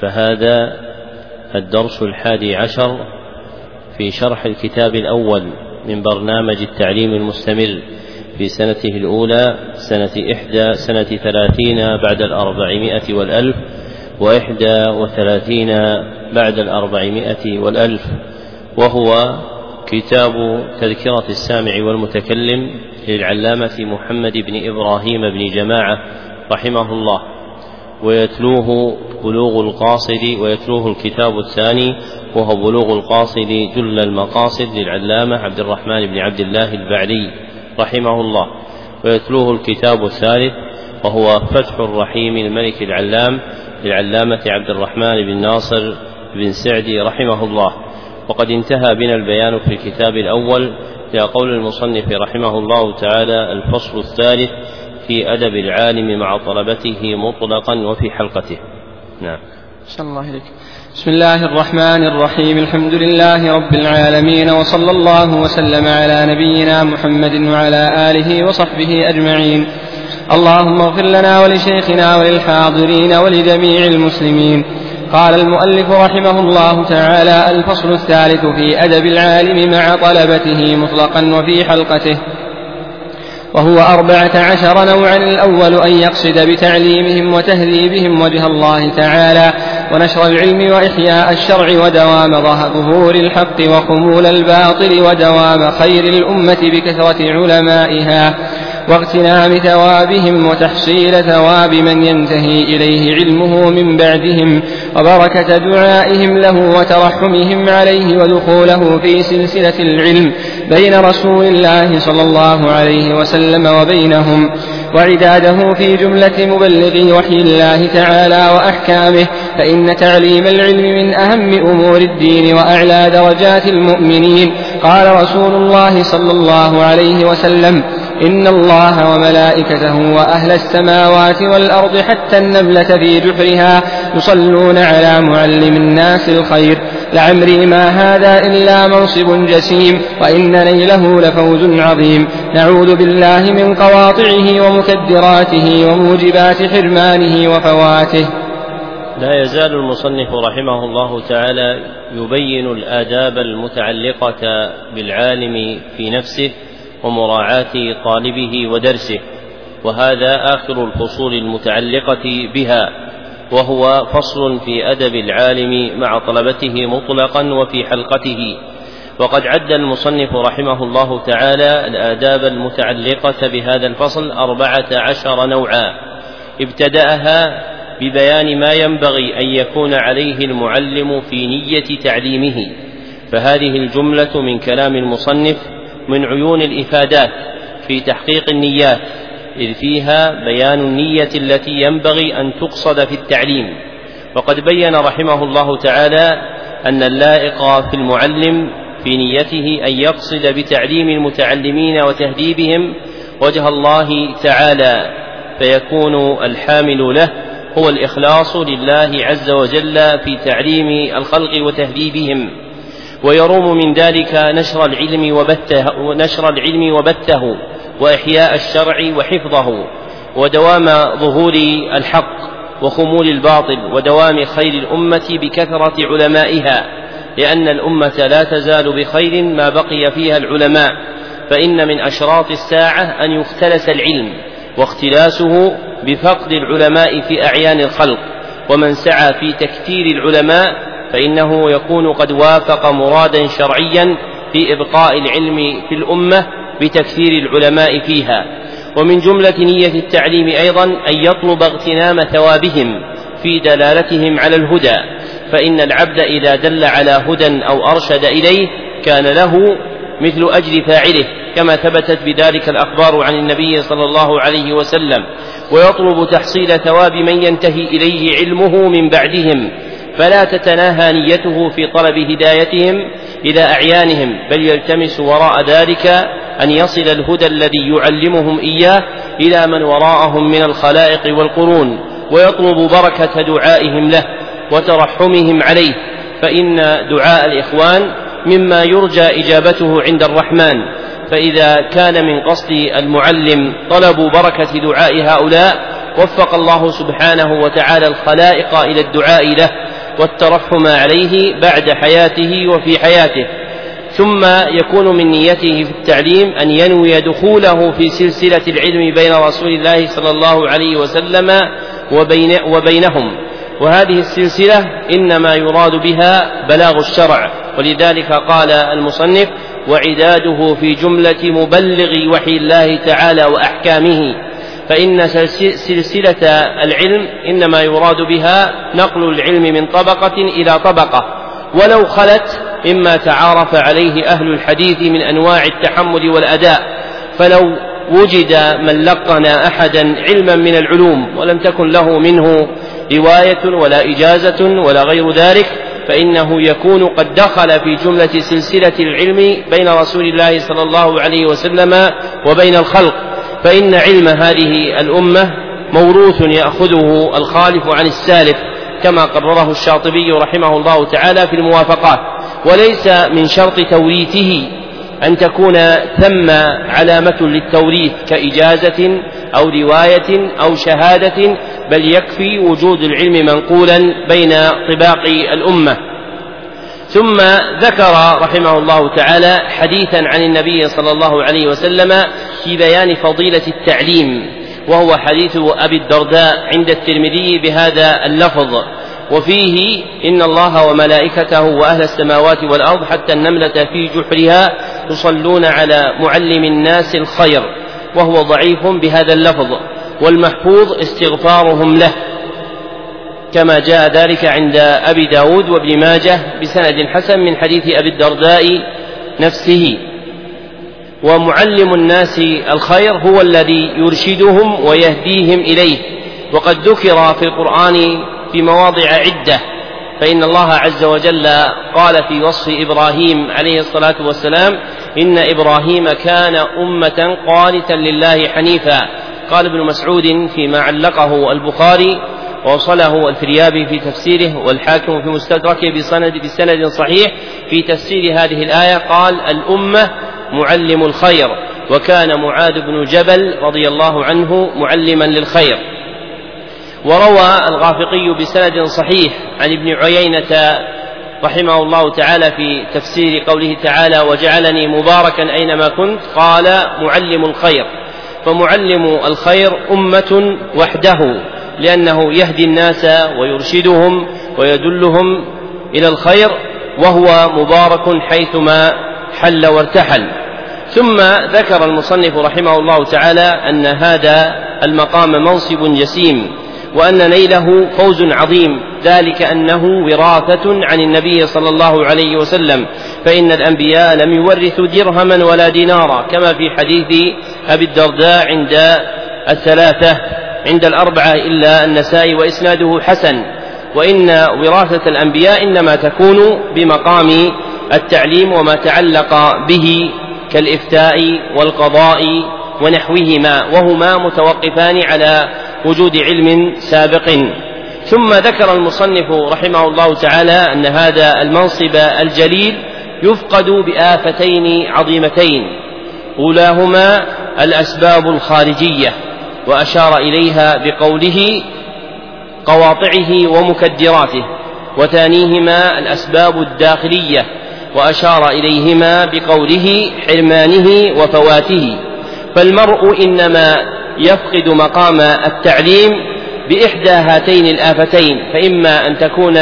فهذا الدرس الحادي عشر في شرح الكتاب الأول من برنامج التعليم المستمر في سنته الأولى سنة إحدى سنة ثلاثين بعد الأربعمائة والألف وإحدى وثلاثين بعد الأربعمائة والألف وهو كتاب تذكرة السامع والمتكلم للعلامة محمد بن إبراهيم بن جماعة رحمه الله. ويتلوه بلوغ القاصد ويتلوه الكتاب الثاني وهو بلوغ القاصد جل المقاصد للعلامة عبد الرحمن بن عبد الله البعلي رحمه الله. ويتلوه الكتاب الثالث وهو فتح الرحيم الملك العلام للعلامة عبد الرحمن بن ناصر بن سعدي رحمه الله. وقد انتهى بنا البيان في الكتاب الأول إلى قول المصنف رحمه الله تعالى الفصل الثالث في أدب العالم مع طلبته مطلقا وفي حلقته. نعم. صلى الله عليك. بسم الله الرحمن الرحيم. الحمد لله رب العالمين وصلى الله وسلم على نبينا محمد وعلى آله وصحبه أجمعين. اللهم اغفر لنا ولشيخنا وللحاضرين ولجميع المسلمين. قال المؤلف رحمه الله تعالى الفصل الثالث في أدب العالم مع طلبته مطلقا وفي حلقته. وهو أربعة عشر نوعا الأول أن يقصد بتعليمهم وتهذيبهم وجه الله تعالى ونشر العلم وإحياء الشرع ودوام ظهور الحق وخمول الباطل ودوام خير الأمة بكثرة علمائها واغتنام ثوابهم وتحصيل ثواب من ينتهي إليه علمه من بعدهم وبركة دعائهم له وترحمهم عليه ودخوله في سلسلة العلم بين رسول الله صلى الله عليه وسلم وبينهم وعداده في جملة مبلغي وحي الله تعالى وأحكامه فإن تعليم العلم من أهم أمور الدين وأعلى درجات المؤمنين. قال رسول الله صلى الله عليه وسلم إن الله وملائكته وأهل السماوات والأرض حتى النملة في جحرها يصلون على معلم الناس الخير. لعمري ما هذا إلا منصب جسيم وإن نيله لفوز عظيم. نعوذ بالله من قواطعه ومكدراته وموجبات حرمانه وفواته. لا يزال المصنف رحمه الله تعالى يبين الآداب المتعلقة بالعالم في نفسه ومراعاة طالبه ودرسه وهذا آخر الفصول المتعلقة بها وهو فصل في أدب العالم مع طلبته مطلقا وفي حلقته. وقد عد المصنف رحمه الله تعالى الآداب المتعلقة بهذا الفصل أربعة عشر نوعا. ابتدأها ببيان ما ينبغي أن يكون عليه المعلم في نية تعليمه. فهذه الجملة من كلام المصنف من عيون الإفادات في تحقيق النيات إذ فيها بيان النية التي ينبغي أن تقصد في التعليم. وقد بين رحمه الله تعالى أن اللائق في المعلم في نيته أن يقصد بتعليم المتعلمين وتهذيبهم وجه الله تعالى فيكون الحامل له هو الإخلاص لله عز وجل في تعليم الخلق وتهذيبهم. ويروم من ذلك نشر العلم وبته ونشر العلم وبته وإحياء الشرع وحفظه ودوام ظهور الحق وخمول الباطل ودوام خير الأمة بكثرة علمائها لأن الأمة لا تزال بخير ما بقي فيها العلماء فإن من أشراط الساعة أن يختلس العلم واختلاسه بفقد العلماء في أعيان الخلق ومن سعى في تكثير العلماء فإنه يكون قد وافق مرادا شرعيا في إبقاء العلم في الأمة بتكثير العلماء فيها. ومن جملة نية التعليم أيضا أن يطلب اغتنام ثوابهم في دلالتهم على الهدى فإن العبد إذا دل على هدى أو أرشد إليه كان له مثل أجر فاعله كما ثبتت بذلك الأخبار عن النبي صلى الله عليه وسلم. ويطلب تحصيل ثواب من ينتهي إليه علمه من بعدهم فلا تتناهى نيته في طلب هدايتهم إلى أعيانهم بل يلتمس وراء ذلك أن يصل الهدى الذي يعلمهم إياه إلى من وراءهم من الخلائق والقرون ويطلب بركة دعائهم له وترحمهم عليه. فإن دعاء الإخوان مما يرجى إجابته عند الرحمن. فإذا كان من قصد المعلم طلب بركة دعاء هؤلاء وفق الله سبحانه وتعالى الخلائق إلى الدعاء له. والترحم عليه بعد حياته وفي حياته ثم يكون من نيته في التعليم أن ينوي دخوله في سلسلة العلم بين رسول الله صلى الله عليه وسلم وبين وبينهم. وهذه السلسلة إنما يراد بها بلاغ الشرع ولذلك قال المصنف وعداده في جملة مبلغ وحي الله تعالى وأحكامه. فإن سلسلة العلم إنما يراد بها نقل العلم من طبقة إلى طبقة ولو خلت مما تعارف عليه أهل الحديث من أنواع التحمل والأداء. فلو وجد من لقن أحدا علما من العلوم ولم تكن له منه رواية ولا إجازة ولا غير ذلك فإنه يكون قد دخل في جملة سلسلة العلم بين رسول الله صلى الله عليه وسلم وبين الخلق. فإن علم هذه الأمة موروث يأخذه الخالف عن السالف كما قرره الشاطبي رحمه الله تعالى في الموافقات. وليس من شرط توريثه أن تكون ثم علامة للتوريث كإجازة أو رواية أو شهادة بل يكفي وجود العلم منقولا بين طباق الأمة. ثم ذكر رحمه الله تعالى حديثا عن النبي صلى الله عليه وسلم في بيان فضيلة التعليم وهو حديث أبي الدرداء عند الترمذي بهذا اللفظ وفيه إن الله وملائكته وأهل السماوات والأرض حتى النملة في جحرها يصلون على معلم الناس الخير وهو ضعيف بهذا اللفظ والمحفوظ استغفارهم له. كما جاء ذلك عند أبي داود وابن ماجه بسند حسن من حديث أبي الدرداء نفسه. ومعلم الناس الخير هو الذي يرشدهم ويهديهم إليه. وقد ذكر في القرآن في مواضع عدة. فإن الله عز وجل قال في وصف إبراهيم عليه الصلاة والسلام إن إبراهيم كان أمة قانتا لله حنيفا. قال ابن مسعود فيما علقه البخاري ووصله الفريابي في تفسيره والحاكم في مستدركه بسند بسند صحيح في تفسير هذه الآية. قال الأمة معلم الخير وكان معاذ بن جبل رضي الله عنه معلما للخير. وروى الغافقي بسند صحيح عن ابن عيينة رحمه الله تعالى في تفسير قوله تعالى وجعلني مباركا أينما كنت قال معلم الخير فمعلم الخير أمة وحده. لأنه يهدي الناس ويرشدهم ويدلهم إلى الخير وهو مبارك حيثما حل وارتحل. ثم ذكر المصنف رحمه الله تعالى أن هذا المقام منصب جسيم وأن نيله فوز عظيم ذلك أنه وراثة عن النبي صلى الله عليه وسلم فإن الأنبياء لم يورثوا درهما ولا دينارا كما في حديث أبي الدرداء عند الثلاثة. عند الأربعة إلا النسائي وإسناده حسن وإن وراثة الأنبياء إنما تكون بمقام التعليم وما تعلق به كالإفتاء والقضاء ونحوهما وهما متوقفان على وجود علم سابق. ثم ذكر المصنف رحمه الله تعالى أن هذا المنصب الجليل يفقد بآفتين عظيمتين أولاهما الأسباب الخارجية. وأشار إليها بقوله قواطعه ومكدراته وثانيهما الأسباب الداخلية وأشار إليهما بقوله حرمانه وفواته. فالمرء إنما يفقد مقام التعليم بإحدى هاتين الآفتين فإما أن تكون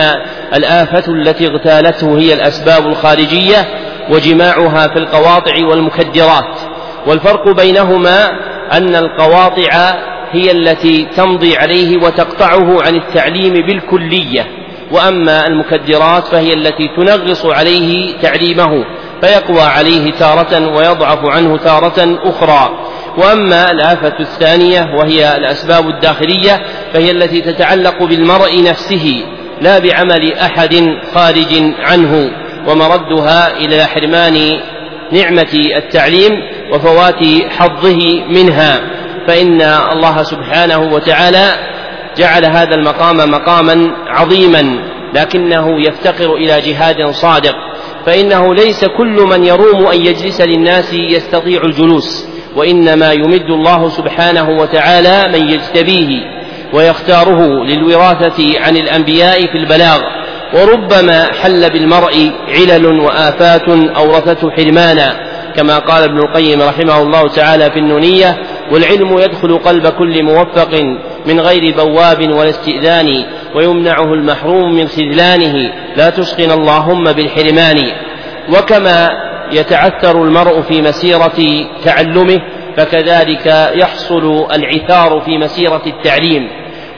الآفة التي اغتالته هي الأسباب الخارجية وجماعها في القواطع والمكدرات. والفرق بينهما أن القواطع هي التي تمضي عليه وتقطعه عن التعليم بالكلية وأما المكدرات فهي التي تنغص عليه تعليمه فيقوى عليه تارة ويضعف عنه تارة أخرى. وأما الآفة الثانية وهي الأسباب الداخلية فهي التي تتعلق بالمرء نفسه لا بعمل أحد خارج عنه ومردها إلى حرمان نعمة التعليم وفوات حظه منها. فإن الله سبحانه وتعالى جعل هذا المقام مقاما عظيما لكنه يفتقر إلى جهاد صادق. فإنه ليس كل من يروم أن يجلس للناس يستطيع الجلوس وإنما يمد الله سبحانه وتعالى من يجتبيه ويختاره للوراثة عن الأنبياء في البلاغ. وربما حل بالمرء علل وآفات أورثته حرمانا كما قال ابن القيم رحمه الله تعالى في النونية والعلم يدخل قلب كل موفق من غير بواب ولا استئذان ويمنعه المحروم من خذلانه لا تسقن اللهم بالحرمان. وكما يتعثر المرء في مسيرة تعلمه فكذلك يحصل العثار في مسيرة التعليم.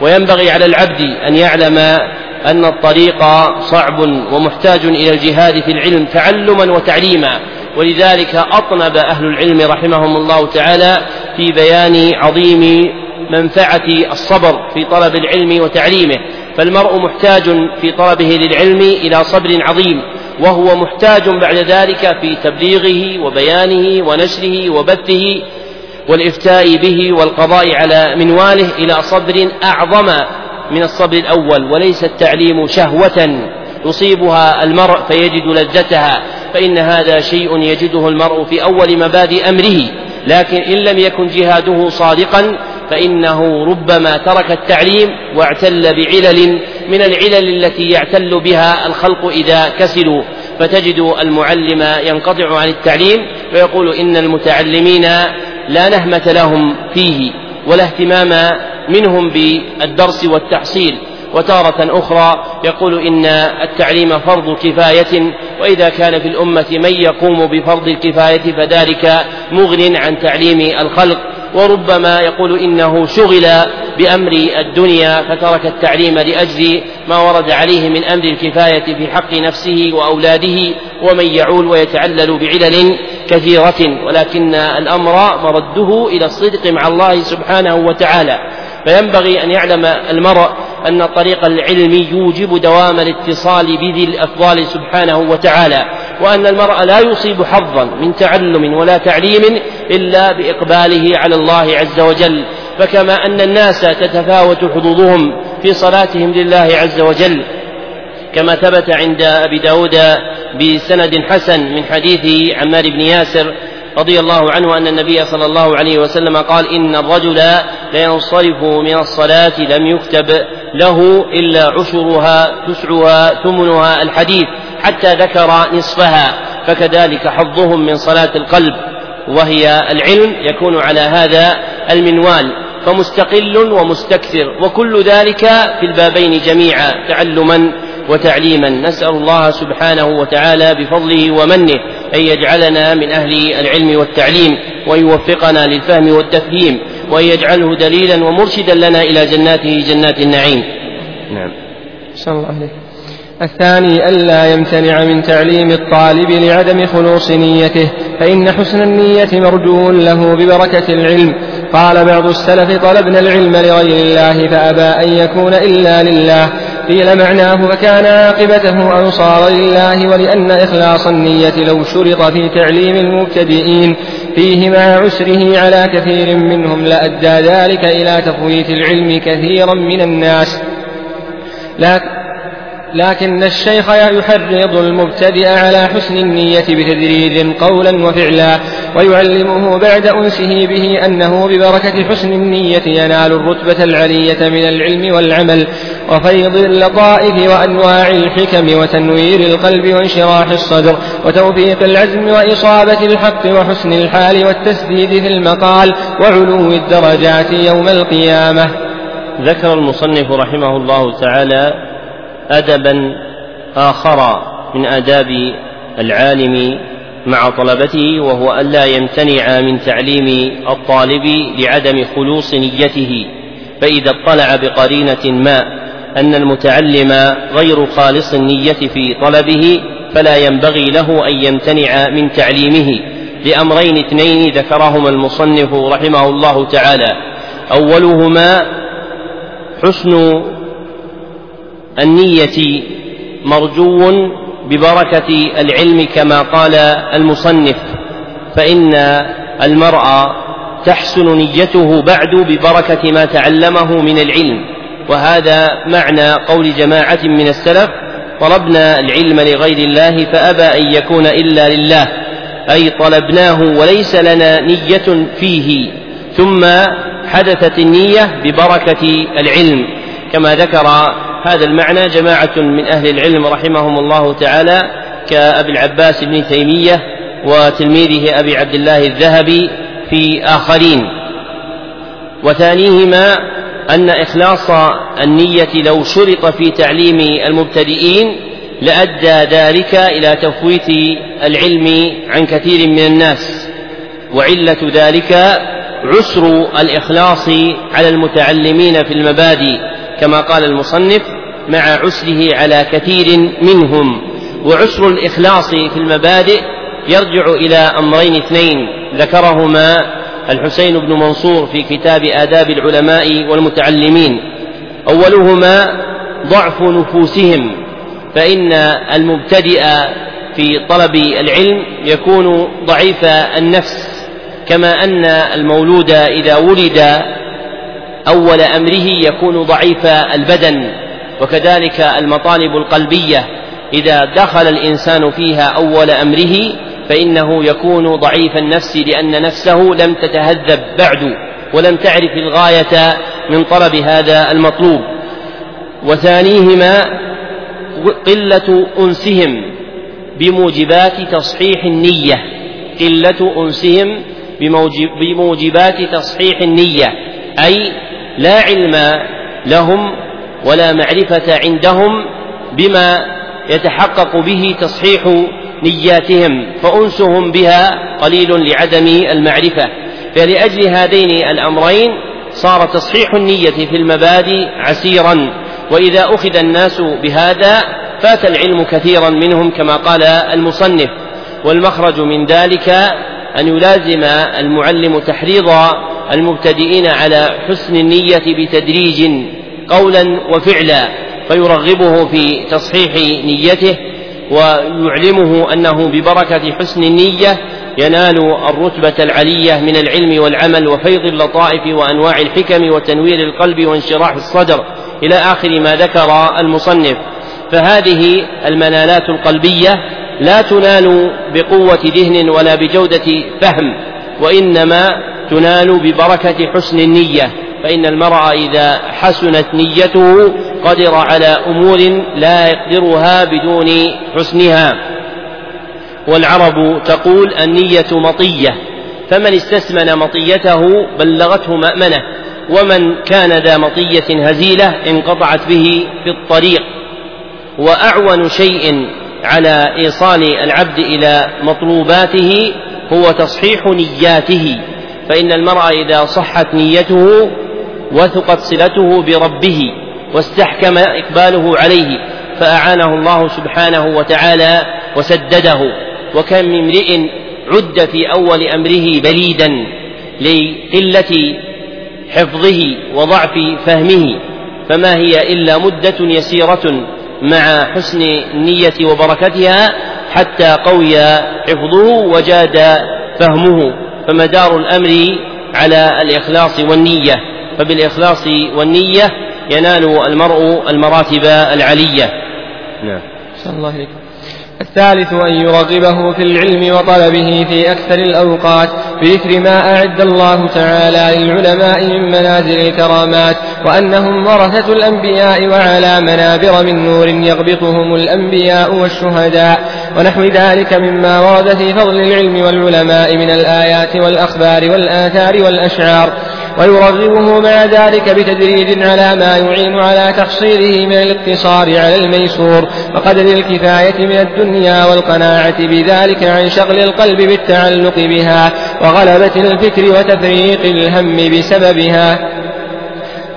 وينبغي على العبد أن يعلم أن الطريق صعب ومحتاج إلى الجهاد في العلم تعلما وتعليما. ولذلك أطنب أهل العلم رحمهم الله تعالى في بيان عظيم منفعة الصبر في طلب العلم وتعليمه. فالمرء محتاج في طلبه للعلم إلى صبر عظيم وهو محتاج بعد ذلك في تبليغه وبيانه ونشره وبثه والإفتاء به والقضاء على منواله إلى صبر أعظم من الصبر الأول وليس التعليم شهوة يصيبها المرء فيجد لذتها فإن هذا شيء يجده المرء في أول مبادئ أمره لكن إن لم يكن جهاده صادقا فإنه ربما ترك التعليم واعتل بعلل من العلل التي يعتل بها الخلق إذا كسلوا. فتجد المعلم ينقطع عن التعليم ويقول إن المتعلمين لا نهمة لهم فيه ولا اهتمام منهم بالدرس والتحصيل. وتارة أخرى يقول إن التعليم فرض كفاية وإذا كان في الأمة من يقوم بفرض الكفاية فذلك مغن عن تعليم الخلق. وربما يقول إنه شغل بأمر الدنيا فترك التعليم لأجل ما ورد عليه من أمر الكفاية في حق نفسه وأولاده ومن يعول ويتعلل بعلل كثيرة ولكن الأمر مرده إلى الصدق مع الله سبحانه وتعالى. فينبغي أن يعلم المرء أن طريق العلم يوجب دوام الاتصال بذي الأفضال سبحانه وتعالى وأن المرء لا يصيب حظا من تعلم ولا تعليم إلا بإقباله على الله عز وجل. فكما أن الناس تتفاوت حظوظهم في صلاتهم لله عز وجل كما ثبت عند أبي داود بسند حسن من حديث عمار بن ياسر رضي الله عنه أن النبي صلى الله عليه وسلم قال إن الرجل لينصرف من الصلاة لم يكتب له إلا عشرها تسعها ثمنها الحديث حتى ذكر نصفها فكذلك حظهم من صلاة القلب وهي العلم يكون على هذا المنوال فمستقل ومستكثر وكل ذلك في البابين جميعا تعلما وتعليما. نسأل الله سبحانه وتعالى بفضله ومنه أن يجعلنا من أهل العلم والتعليم وأن يوفقنا للفهم والتفهيم وأن يجعله دليلا ومرشدا لنا إلى جناته جنات النعيم. نعم. صلى الله عليه الثاني ألا يمتنع من تعليم الطالب لعدم خلوص نيته فإن حسن النية مرجو له ببركة العلم. قال بعض السلف طلبنا العلم لغير الله فأبى أن يكون إلا لله. قيل معناه فكان عاقبته أن صار لله ولأن إخلاص النية لو شرط في تعليم المبتدئين فيه مع عسره على كثير منهم لأدى ذلك إلى تفويت العلم كثيرا من الناس. لكن الشيخ يحرض المبتدئ على حسن النية بتدريج قولا وفعلا ويعلمه بعد أنسه به أنه ببركة حسن النية ينال الرتبة العلية من العلم والعمل وفيض اللطائف وأنواع الحكم وتنوير القلب وانشراح الصدر وتوفيق العزم وإصابة الحق وحسن الحال والتسديد في المقال وعلو الدرجات يوم القيامة. ذكر المصنف رحمه الله تعالى أدبا آخر من آداب العالم مع طلبته وهو ألا يمتنع من تعليم الطالب لعدم خلوص نيته. فإذا اطلع بقرينة ما أن المتعلم غير خالص النية في طلبه فلا ينبغي له أن يمتنع من تعليمه. لأمرين اثنين ذكرهما المصنف رحمه الله تعالى. أولهما حسن النية مرجو ببركة العلم كما قال المصنف فإن المرء تحسن نيته بعد ببركة ما تعلمه من العلم وهذا معنى قول جماعة من السلف طلبنا العلم لغير الله فأبى أن يكون إلا لله أي طلبناه وليس لنا نية فيه ثم حدثت النية ببركة العلم كما ذكر هذا المعنى جماعة من أهل العلم رحمهم الله تعالى كأبي العباس بن تيمية وتلميذه أبي عبد الله الذهبي في آخرين. وثانيهما أن إخلاص النية لو شرط في تعليم المبتدئين لأدى ذلك إلى تفويت العلم عن كثير من الناس وعلة ذلك عسر الإخلاص على المتعلمين في المبادئ كما قال المصنف مع عسره على كثير منهم. وعسر الإخلاص في المبادئ يرجع إلى أمرين اثنين. ذكرهما الحسين بن منصور في كتاب آداب العلماء والمتعلمين. أولهما ضعف نفوسهم فإن المبتدئ في طلب العلم يكون ضعيف النفس. كما أن المولود إذا ولد أول أمره يكون ضعيف البدن. وكذلك المطالب القلبية. إذا دخل الإنسان فيها أول أمره فإنه يكون ضعيف النفس لأن نفسه لم تتهذب بعد ولم تعرف الغاية من طلب هذا المطلوب. وثانيهما قلة أنسهم بموجبات تصحيح النية. قلة أنسهم بموجبات تصحيح النية. أي لا علم لهم ولا معرفة عندهم بما يتحقق به تصحيح نياتهم فأنسهم بها قليل لعدم المعرفة. فلأجل هذين الأمرين صار تصحيح النية في المبادئ عسيرا وإذا أخذ الناس بهذا فات العلم كثيرا منهم كما قال المصنف. والمخرج من ذلك أن يلازم المعلم تحريض المبتدئين على حسن النية بتدريج قولا وفعلا فيرغبه في تصحيح نيته ويعلمه أنه ببركة حسن النية ينال الرتبة العلية من العلم والعمل وفيض اللطائف وأنواع الحكم وتنوير القلب وانشراح الصدر إلى آخر ما ذكر المصنف. فهذه المنالات القلبية لا تنال بقوة ذهن ولا بجودة فهم وإنما تنال ببركة حسن النية. فإن المرء إذا حسنت نيته قدر على أمور لا يقدرها بدون حسنها. والعرب تقول النية مطية فمن استسمن مطيته بلغته مأمنة ومن كان ذا مطية هزيلة انقطعت به في الطريق. وأعون شيء على إيصال العبد إلى مطلوباته هو تصحيح نياته فإن المرء إذا صحت نيته وثقت صلته بربه واستحكم إقباله عليه فأعانه الله سبحانه وتعالى وسدده. وكم من امرئ عد في أول أمره بليدا لقلة حفظه وضعف فهمه فما هي إلا مدة يسيرة مع حسن النية وبركتها حتى قوي حفظه وجاد فهمه. فمدار الأمر على الإخلاص والنية. فبالإخلاص والنية ينال المرء المراتب العلية. نعم. الله إليك الثالث أن يرغبه في العلم وطلبه في أكثر الأوقات بذكر ما أعد الله تعالى للعلماء من منازل الكرامات وأنهم ورثة الأنبياء وعلى منابر من نور يغبطهم الأنبياء والشهداء. ونحو ذلك مما ورد في فضل العلم والعلماء من الآيات والأخبار والآثار والأشعار. ويرغبه مع ذلك بتدريج على ما يعين على تحصيله من الاقتصار على الميسور وقدر الكفاية من الدنيا والقناعة بذلك عن شغل القلب بالتعلق بها وغلبة الفكر وتفريق الهم بسببها.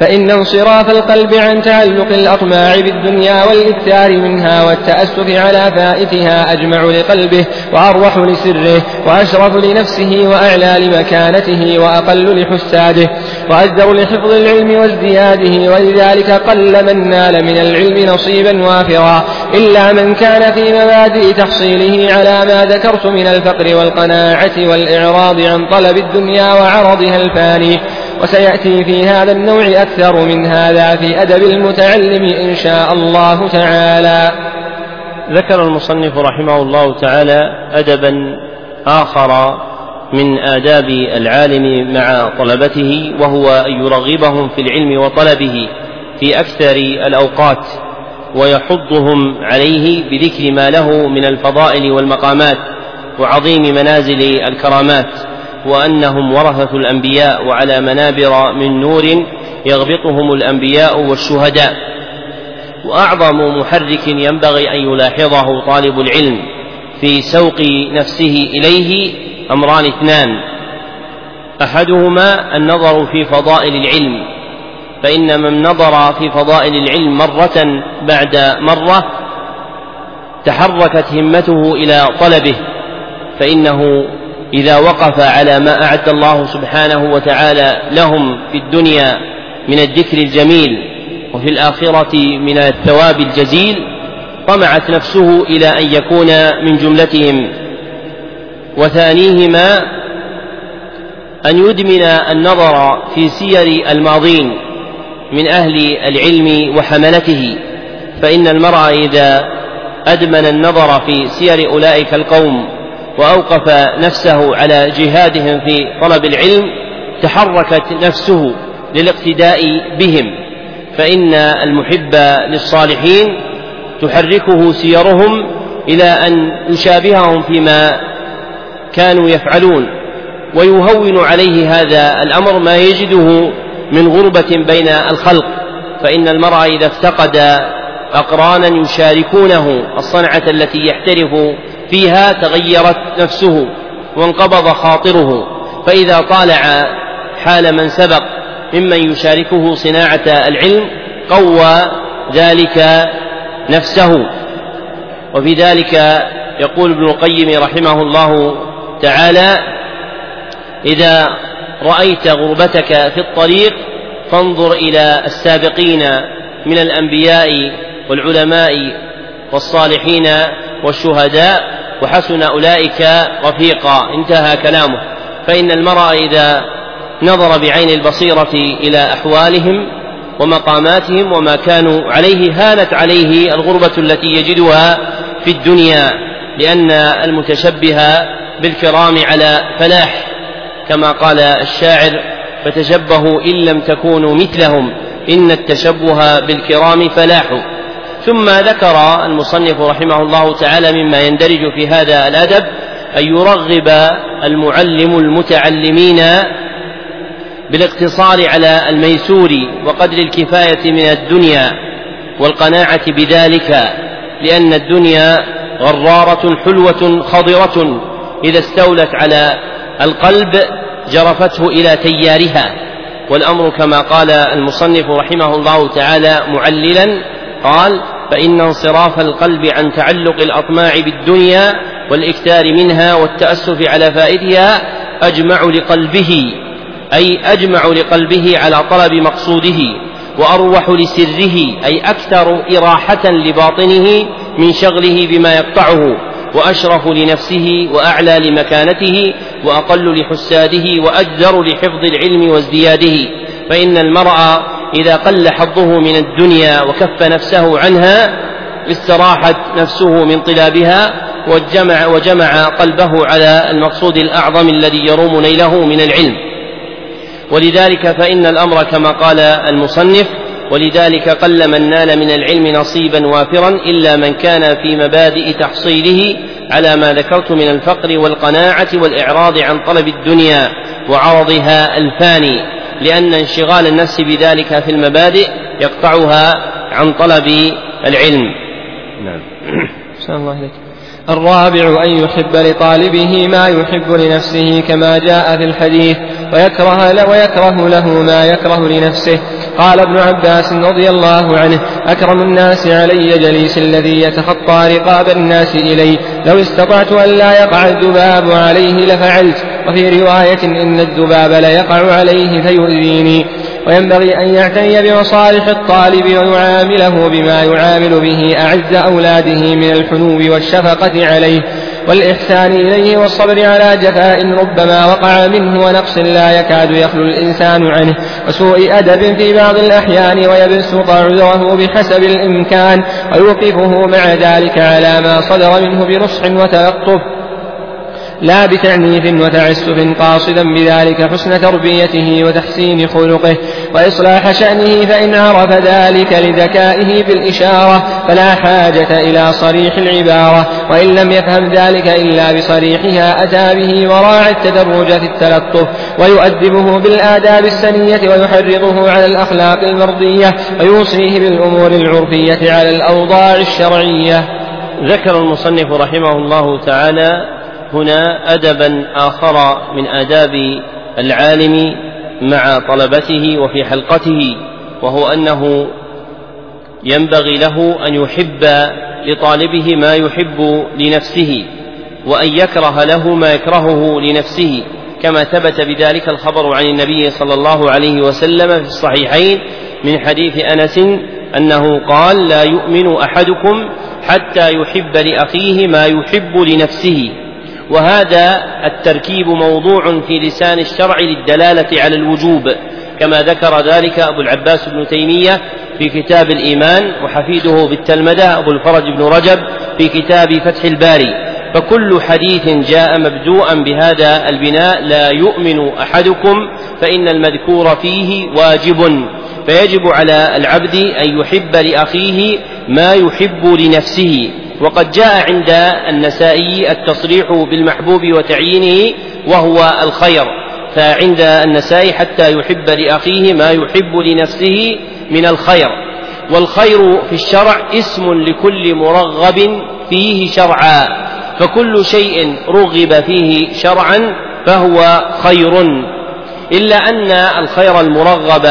فإن انصراف القلب عن تعلق الأطماع بالدنيا والإكثار منها والتأسف على فائتها أجمع لقلبه وأروح لسره وأشرف لنفسه وأعلى لمكانته وأقل لحساده وأجدر لحفظ العلم وازدياده ولذلك قل من نال من العلم نصيبا وافرا إلا من كان في مبادئ تحصيله على ما ذكرت من الفقر والقناعة والإعراض عن طلب الدنيا وعرضها الفاني وسيأتي في هذا النوع أكثر من هذا في أدب المتعلم إن شاء الله تعالى. ذكر المصنف رحمه الله تعالى أدبا آخر من آداب العالم مع طلبته وهو أن يرغبهم في العلم وطلبه في أكثر الأوقات ويحضهم عليه بذكر ما له من الفضائل والمقامات وعظيم منازل الكرامات. وأنهم ورثة الأنبياء وعلى منابر من نور يغبطهم الأنبياء والشهداء. وأعظم محرك ينبغي أن يلاحظه طالب العلم في سوق نفسه إليه أمران اثنان. أحدهما النظر في فضائل العلم فإن من نظر في فضائل العلم مرة بعد مرة تحركت همته إلى طلبه فإنه إذا وقف على ما أعد الله سبحانه وتعالى لهم في الدنيا من الذكر الجميل وفي الآخرة من الثواب الجزيل طمعت نفسه إلى أن يكون من جملتهم. وثانيهما أن يدمن النظر في سير الماضين من أهل العلم وحملته فإن المرء إذا أدمن النظر في سير أولئك القوم وأوقف نفسه على جهادهم في طلب العلم تحركت نفسه للاقتداء بهم. فإن المحب للصالحين تحركه سيرهم إلى أن يشابههم فيما كانوا يفعلون. ويهون عليه هذا الأمر ما يجده من غربة بين الخلق. فإن المرء إذا افتقد أقرانا يشاركونه الصنعة التي يحترف فيها تغيرت نفسه وانقبض خاطره. فإذا طالع حال من سبق ممن يشاركه صناعة العلم قوى ذلك نفسه. وفي ذلك يقول ابن القيم رحمه الله تعالى إذا رأيت غربتك في الطريق فانظر إلى السابقين من الأنبياء والعلماء والصالحين والشهداء وحسن أولئك رفيقا. انتهى كلامه. فإن المرء إذا نظر بعين البصيرة إلى أحوالهم ومقاماتهم وما كانوا عليه هانت عليه الغربة التي يجدها في الدنيا لأن المتشبه بالكرام على فلاح كما قال الشاعر فتشبهوا إن لم تكونوا مثلهم إن التشبه بالكرام فلاح. ثم ذكر المصنف رحمه الله تعالى مما يندرج في هذا الأدب أن يرغب المعلم المتعلمين بالاقتصار على الميسور وقدر الكفاية من الدنيا والقناعة بذلك لأن الدنيا غرارة حلوة خضرة. إذا استولت على القلب جرفته إلى تيارها. والأمر كما قال المصنف رحمه الله تعالى معللا قال فإن انصراف القلب عن تعلق الأطماع بالدنيا والإكثار منها والتأسف على فائدها أجمع لقلبه أي أجمع لقلبه على طلب مقصوده وأروح لسره أي أكثر إراحة لباطنه من شغله بما يقطعه وأشرف لنفسه وأعلى لمكانته وأقل لحساده وأجدر لحفظ العلم وازدياده فإن المرء إذا قل حظه من الدنيا وكف نفسه عنها استراحت نفسه من طلابها وجمع وجمع قلبه على المقصود الأعظم الذي يروم نيله من العلم. ولذلك فإن الأمر كما قال المصنف ولذلك قل من نال من العلم نصيبا وافرا إلا من كان في مبادئ تحصيله على ما ذكرت من الفقر والقناعة والإعراض عن طلب الدنيا وعرضها الفاني. لأن انشغال النفس بذلك في المبادئ يقطعها عن طلب العلم. نعم. الله إليك. الرابع أن يحب لطالبه ما يحب لنفسه كما جاء في الحديث ويكره, ويكره له ما يكره لنفسه. قال ابن عباس رضي الله عنه أكرم الناس علي جليس الذي يتخطى رقاب الناس إلي. لو استطعت أن لا يقع الذباب عليه لفعلت. وفي رواية إن الذباب ليقع عليه فيؤذيني وينبغي أن يعتني بمصالح الطالب ويعامله بما يعامل به أعز أولاده من الحنو والشفقة عليه والإحسان إليه والصبر على جفاء ربما وقع منه ونقص لا يكاد يخلو الإنسان عنه وسوء أدب في بعض الأحيان ويبسط عذره بحسب الإمكان ويوقفه مع ذلك على ما صدر منه بنصح وتلطف لا بتعنيف وتعسف قاصدا بذلك حسن تربيته وتحسين خلقه وإصلاح شأنه فإن عرف ذلك لذكائه بالإشارة فلا حاجة إلى صريح العبارة وإن لم يفهم ذلك إلا بصريحها أتى به وراعى التدرج في التلطف ويؤدبه بالآداب السنية ويحرضه على الأخلاق المرضية ويوصيه بالأمور العرفية على الأوضاع الشرعية. ذكر المصنف رحمه الله تعالى هنا أدبا آخر من آداب العالم مع طلبته وفي حلقته وهو أنه ينبغي له أن يحب لطالبه ما يحب لنفسه وأن يكره له ما يكرهه لنفسه كما ثبت بذلك الخبر عن النبي صلى الله عليه وسلم في الصحيحين من حديث أنس أنه قال لا يؤمن أحدكم حتى يحب لأخيه ما يحب لنفسه. وهذا التركيب موضوع في لسان الشرع للدلالة على الوجوب كما ذكر ذلك أبو العباس بن تيمية في كتاب الإيمان وحفيده بالتلمذة أبو الفرج بن رجب في كتاب فتح الباري. فكل حديث جاء مبدوءا بهذا البناء لا يؤمن أحدكم فإن المذكور فيه واجب. فيجب على العبد أن يحب لأخيه ما يحب لنفسه. وقد جاء عند النسائي التصريح بالمحبوب وتعيينه وهو الخير. فعند النسائي حتى يحب لأخيه ما يحب لنفسه من الخير. والخير في الشرع اسم لكل مرغب فيه شرعا. فكل شيء رغب فيه شرعا فهو خير. إلا أن الخير المرغب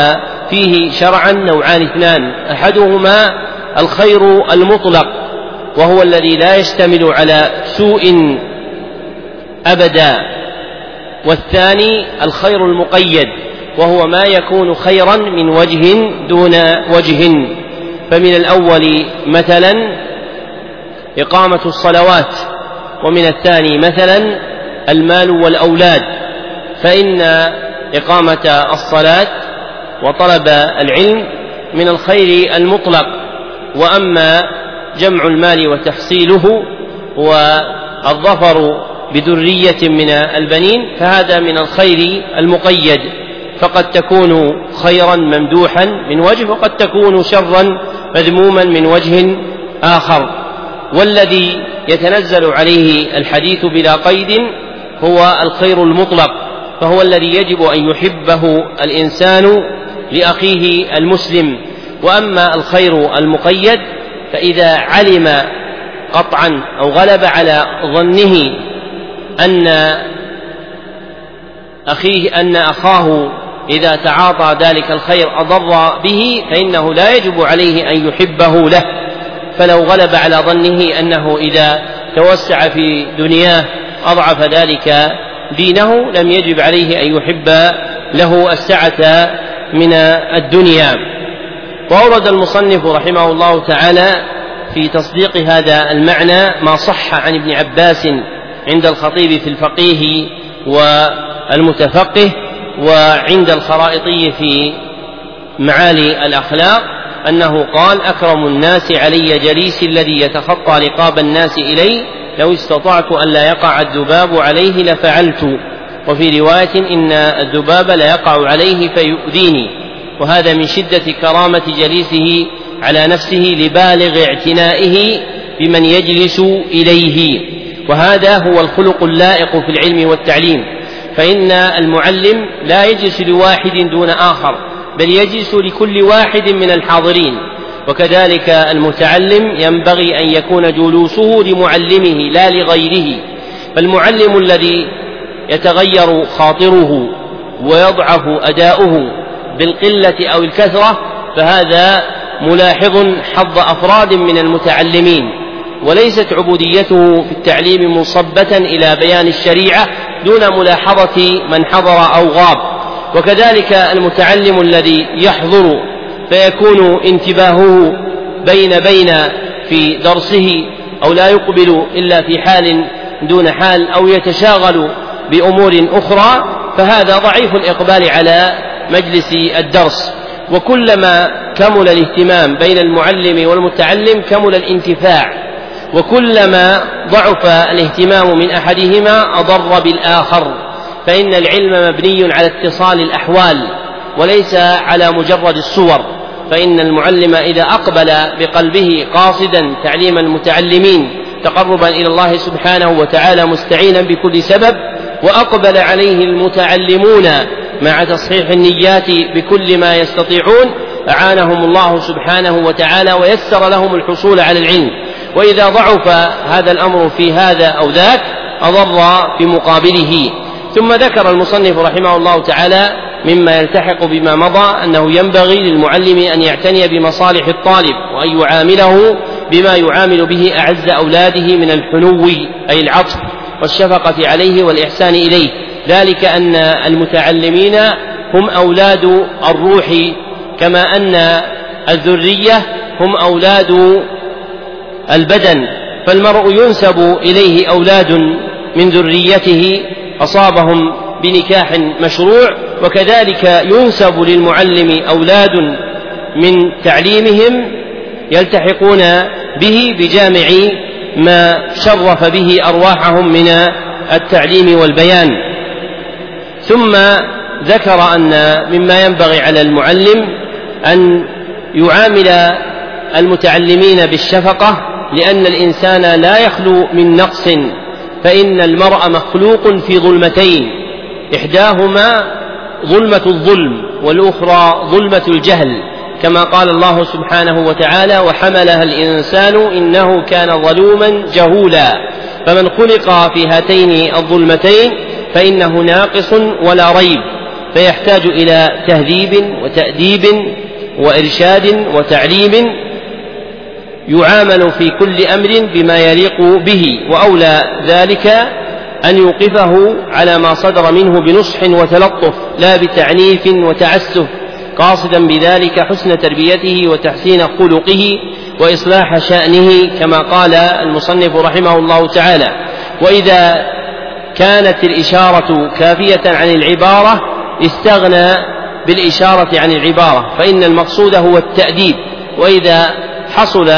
فيه شرعا نوعان اثنان. أحدهما الخير المطلق وهو الذي لا يشتمل على سوء أبدا. والثاني الخير المقيد وهو ما يكون خيرا من وجه دون وجه. فمن الأول مثلا إقامة الصلوات ومن الثاني مثلا المال والأولاد. فإن إقامة الصلاة وطلب العلم من الخير المطلق. وأما جمع المال وتحصيله والظفر بذرية من البنين فهذا من الخير المقيد. فقد تكون خيرا ممدوحا من وجه وقد تكون شرا مذموما من وجه آخر. والذي يتنزل عليه الحديث بلا قيد هو الخير المطلق فهو الذي يجب أن يحبه الإنسان لأخيه المسلم. وأما الخير المقيد فإذا علم قطعا أو غلب على ظنه أن أخيه أن أخاه إذا تعاطى ذلك الخير أضر به فإنه لا يجب عليه أن يحبه له. فلو غلب على ظنه أنه إذا توسع في دنياه أضعف ذلك دينه لم يجب عليه أن يحب له السعة من الدنيا. وأورد المصنف رحمه الله تعالى في تصديق هذا المعنى ما صح عن ابن عباس عند الخطيب في الفقيه والمتفقه وعند الخرائطي في معالي الأخلاق أنه قال أكرم الناس علي جليس الذي يتخطى رقاب الناس إلي لو استطعت أن لا يقع الذباب عليه لفعلت. وفي رواية إن الذباب ليقع عليه فيؤذيني. وهذا من شدة كرامة جليسه على نفسه لبالغ اعتنائه بمن يجلس إليه. وهذا هو الخلق اللائق في العلم والتعليم. فإن المعلم لا يجلس لواحد دون آخر بل يجلس لكل واحد من الحاضرين. وكذلك المتعلم ينبغي أن يكون جلوسه لمعلمه لا لغيره. فالمعلم الذي يتغير خاطره ويضعف أداؤه بالقلة أو الكثرة فهذا ملاحظ حظ أفراد من المتعلمين. وليست عبوديته في التعليم منصبة إلى بيان الشريعة دون ملاحظة من حضر أو غاب. وكذلك المتعلم الذي يحضر فيكون انتباهه بين بين في درسه أو لا يقبل إلا في حال دون حال أو يتشاغل بأمور أخرى فهذا ضعيف الإقبال على مجلس الدرس. وكلما كمل الاهتمام بين المعلم والمتعلم كمل الانتفاع. وكلما ضعف الاهتمام من أحدهما أضر بالآخر. فإن العلم مبني على اتصال الأحوال وليس على مجرد الصور. فإن المعلم إذا أقبل بقلبه قاصدا تعليم المتعلمين تقربا إلى الله سبحانه وتعالى مستعينا بكل سبب وأقبل عليه المتعلمون مع تصحيح النيات بكل ما يستطيعون أعانهم الله سبحانه وتعالى ويسر لهم الحصول على العلم. وإذا ضعف هذا الأمر في هذا أو ذاك أضر في مقابله. ثم ذكر المصنف رحمه الله تعالى مما يلتحق بما مضى أنه ينبغي للمعلم أن يعتني بمصالح الطالب وأن يعامله بما يعامل به أعز أولاده من الحنو أي العطف. والشفقة عليه والإحسان إليه. ذلك أن المتعلمين هم أولاد الروح كما أن الذرية هم أولاد البدن. فالمرء ينسب إليه أولاد من ذريته أصابهم بنكاح مشروع وكذلك ينسب للمعلم أولاد من تعليمهم يلتحقون به بجامع ما شرف به أرواحهم من التعليم والبيان. ثم ذكر أن مما ينبغي على المعلم أن يعامل المتعلمين بالشفقة لأن الإنسان لا يخلو من نقص فإن المرء مخلوق في ظلمتين إحداهما ظلمة الظلم والأخرى ظلمة الجهل. كما قال الله سبحانه وتعالى وحملها الإنسان إنه كان ظلوما جهولا. فمن خلق في هاتين الظلمتين فإنه ناقص ولا ريب. فيحتاج إلى تهذيب وتأديب وإرشاد وتعليم يعامل في كل أمر بما يليق به وأولى ذلك أن يوقفه على ما صدر منه بنصح وتلطف لا بتعنيف وتعسف. قاصدا بذلك حسن تربيته وتحسين خلقه وإصلاح شأنه كما قال المصنف رحمه الله تعالى. وإذا كانت الإشارة كافية عن العبارة استغنى بالإشارة عن العبارة فإن المقصود هو التأديب. وإذا حصل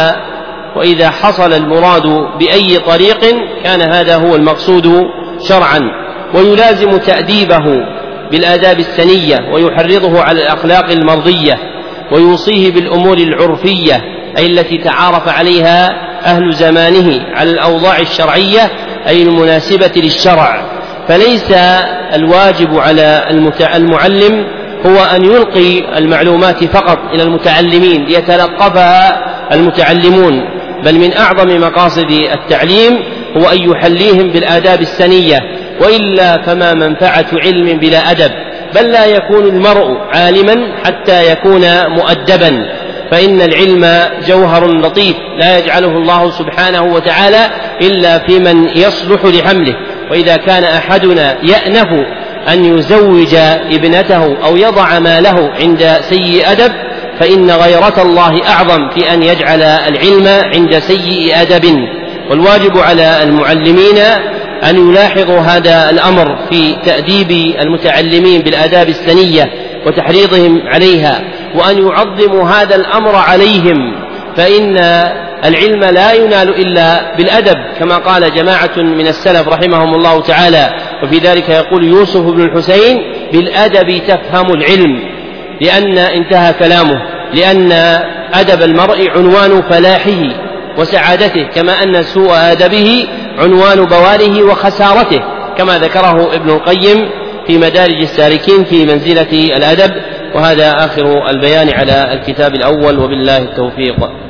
وإذا حصل المراد بأي طريق كان هذا هو المقصود شرعا. ويلازم تأديبه بالآداب السنية ويحرضه على الأخلاق المرضية ويوصيه بالأمور العرفية أي التي تعارف عليها أهل زمانه على الأوضاع الشرعية أي المناسبة للشرع. فليس الواجب على المعلم هو أن يلقي المعلومات فقط إلى المتعلمين ليتلقفها المتعلمون بل من أعظم مقاصد التعليم هو أن يحليهم بالآداب السنية وإلا فما منفعة علم بلا أدب بل لا يكون المرء عالما حتى يكون مؤدبا. فإن العلم جوهر لطيف لا يجعله الله سبحانه وتعالى إلا في من يصلح لحمله. وإذا كان أحدنا يأنف أن يزوج ابنته أو يضع ماله عند سيء أدب فإن غيرة الله أعظم في أن يجعل العلم عند سيء أدب. والواجب على المعلمين أن يلاحظوا هذا الأمر في تأديب المتعلمين بالآداب السنية وتحريضهم عليها وأن يعظموا هذا الأمر عليهم فإن العلم لا ينال إلا بالأدب كما قال جماعة من السلف رحمهم الله تعالى وفي ذلك يقول يوسف بن الحسين بالأدب تفهم العلم لأن انتهى كلامه لأن أدب المرء عنوان فلاحه وسعادته كما أن سوء أدبه عنوان بواله وخسارته كما ذكره ابن القيم في مدارج السالكين في منزلة الأدب وهذا آخر البيان على الكتاب الأول وبالله التوفيق.